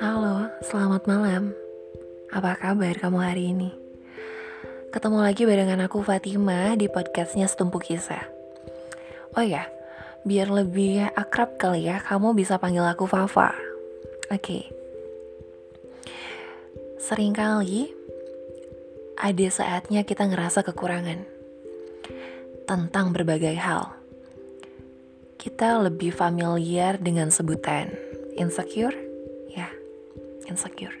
Halo, selamat malam. Apa kabar kamu hari ini? Ketemu lagi barengan aku Fatima di podcastnya Setumpu Kisah. Oh ya, biar lebih akrab kali ya, kamu bisa panggil aku Fafa. Oke. Okay. Seringkali ada saatnya kita ngerasa kekurangan tentang berbagai hal. Kita lebih familiar dengan sebutan insecure, ya, insecure.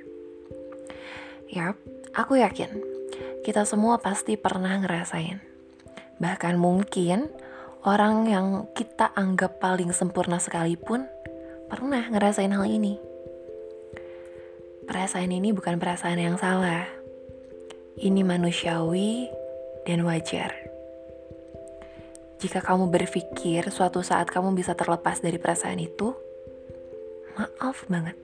Yap, aku yakin kita semua pasti pernah ngerasain. Bahkan mungkin orang yang kita anggap paling sempurna sekalipun pernah ngerasain hal ini. Perasaan ini bukan perasaan yang salah. Ini manusiawi dan wajar. Jika kamu berpikir suatu saat kamu bisa terlepas dari perasaan itu, maaf banget.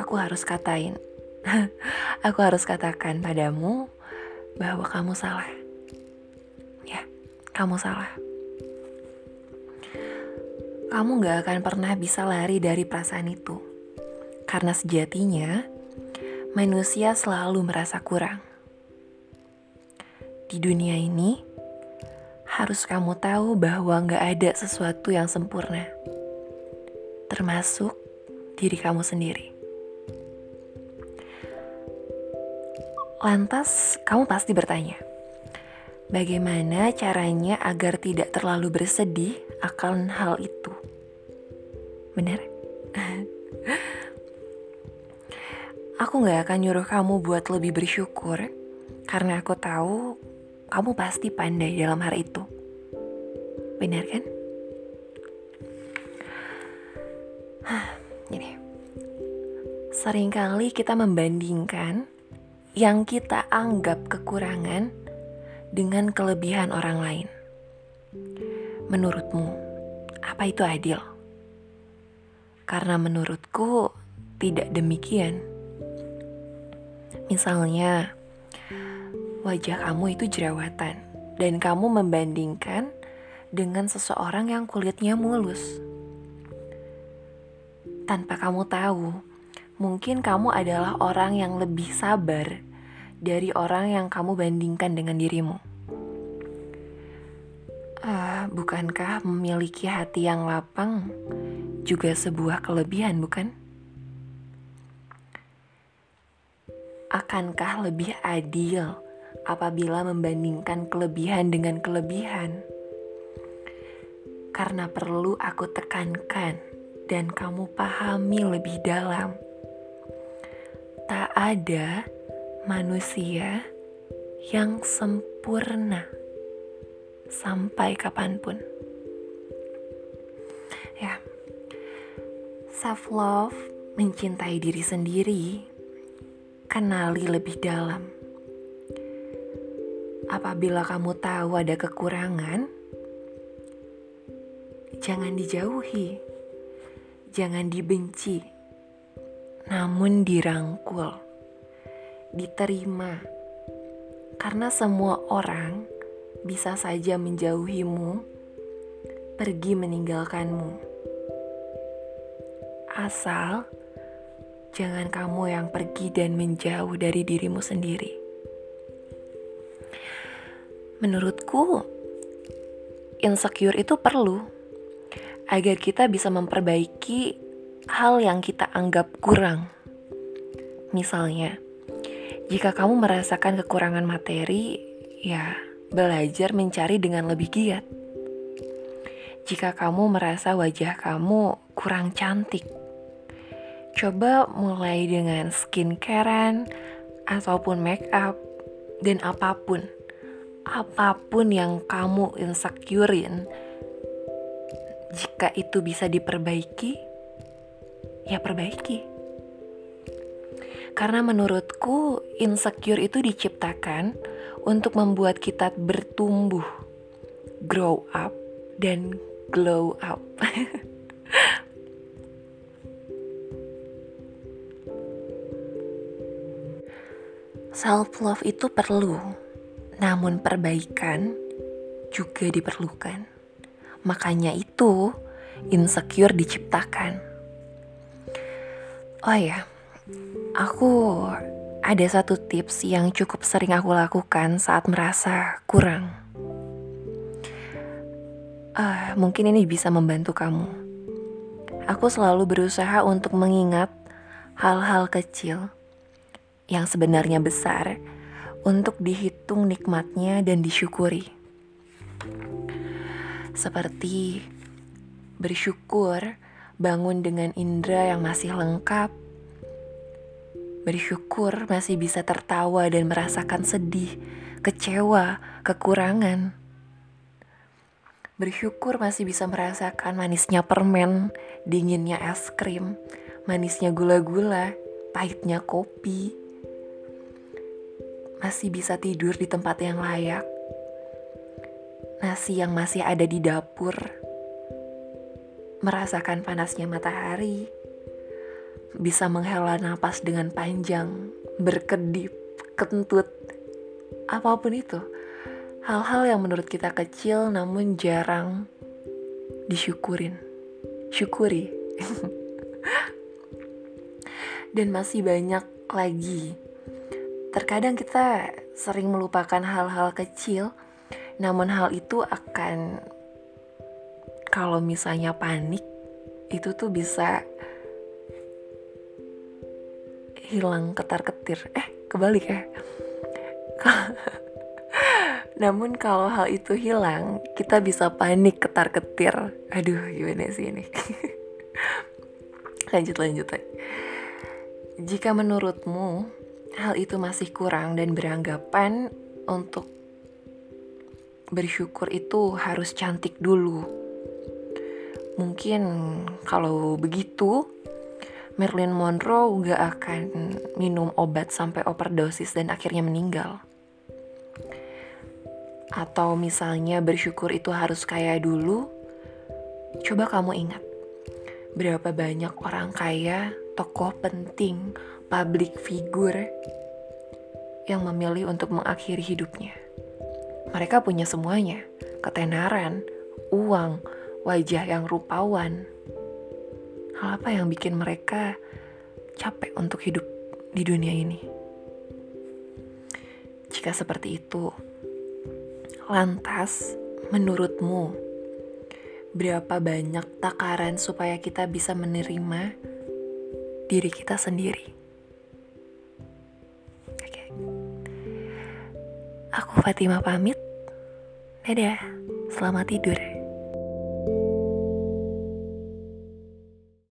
Aku harus katain, aku harus katakan padamu bahwa kamu salah. Ya, kamu salah. Kamu gak akan pernah bisa lari dari perasaan itu. Karena sejatinya, manusia selalu merasa kurang. Di dunia ini, harus kamu tahu bahwa gak ada sesuatu yang sempurna, termasuk diri kamu sendiri. Lantas, kamu pasti bertanya, bagaimana caranya agar tidak terlalu bersedih akan hal itu? Benar? aku gak akan nyuruh kamu buat lebih bersyukur, karena aku tahu kamu pasti pandai dalam hal itu. Benar kan? Gini, sering kali kita membandingkan yang kita anggap kekurangan dengan kelebihan orang lain. Menurutmu, apa itu adil? Karena menurutku tidak demikian. Misalnya, wajah kamu itu jerawatan dan kamu membandingkan dengan seseorang yang kulitnya mulus. Tanpa kamu tahu, mungkin kamu adalah orang yang lebih sabar dari orang yang kamu bandingkan dengan dirimu. Uh, bukankah memiliki hati yang lapang juga sebuah kelebihan, bukan? Akankah lebih adil apabila membandingkan kelebihan dengan kelebihan. Karena perlu aku tekankan dan kamu pahami lebih dalam. Tak ada manusia yang sempurna sampai kapan pun. Ya, self love mencintai diri sendiri, kenali lebih dalam apabila kamu tahu ada kekurangan, jangan dijauhi, jangan dibenci, namun dirangkul, diterima, karena semua orang bisa saja menjauhimu, pergi meninggalkanmu. Asal jangan kamu yang pergi dan menjauh dari dirimu sendiri. Menurutku, insecure itu perlu agar kita bisa memperbaiki hal yang kita anggap kurang. Misalnya, jika kamu merasakan kekurangan materi, ya belajar mencari dengan lebih giat. Jika kamu merasa wajah kamu kurang cantik, coba mulai dengan skincarean ataupun make up dan apa pun apa pun yang kamu insecurein, jika itu bisa diperbaiki, ya perbaiki. Karena menurutku insecure itu diciptakan untuk membuat kita bertumbuh, grow up, dan glow up. Self love itu perlu namun perbaikan juga diperlukan. Makanya itu insecure diciptakan. Oh ya, aku ada satu tips yang cukup sering aku lakukan saat merasa kurang. Uh, mungkin ini bisa membantu kamu. Aku selalu berusaha untuk mengingat hal-hal kecil yang sebenarnya besar untuk dihitung nikmatnya dan disyukuri. Seperti bersyukur bangun dengan indera yang masih lengkap, bersyukur masih bisa tertawa dan merasakan sedih, kecewa, kekurangan. Bersyukur masih bisa merasakan manisnya permen, dinginnya es krim, manisnya gula-gula, pahitnya kopi. Masih bisa tidur di tempat yang layak. Nasi yang masih ada di dapur. Merasakan panasnya matahari bisa menghela napas dengan panjang, berkedip, kentut, apa pun itu. Hal-hal yang menurut kita kecil namun jarang disyukurin. Syukuri. Dan masih banyak lagi. Terkadang kita sering melupakan hal-hal kecil, namun hal itu akan kalau misalnya panik itu tuh bisa hilang ketar-ketir. Eh, kebalik ya. Namun kalau hal itu hilang, kita bisa panik ketar-ketir. Aduh, gimana sih ini? lanjut lanjut. Jika menurutmu hal itu masih kurang dan beranggapan untuk bersyukur itu harus cantik dulu. Mungkin kalau begitu Marilyn Monroe gak akan minum obat sampai overdosis dan akhirnya meninggal. Atau misalnya bersyukur itu harus kaya dulu, coba kamu ingat, berapa banyak orang kaya, tokoh penting, public figure yang memilih untuk mengakhiri hidupnya. Mereka punya semuanya, ketenaran, uang, wajah yang rupawan, Hal apa yang bikin mereka capek untuk hidup di dunia ini? Jika seperti itu, lantas menurutmu berapa banyak takaran supaya kita bisa menerima diri kita sendiri? Oke. Aku Fatima pamit. Dadah, selamat tidur.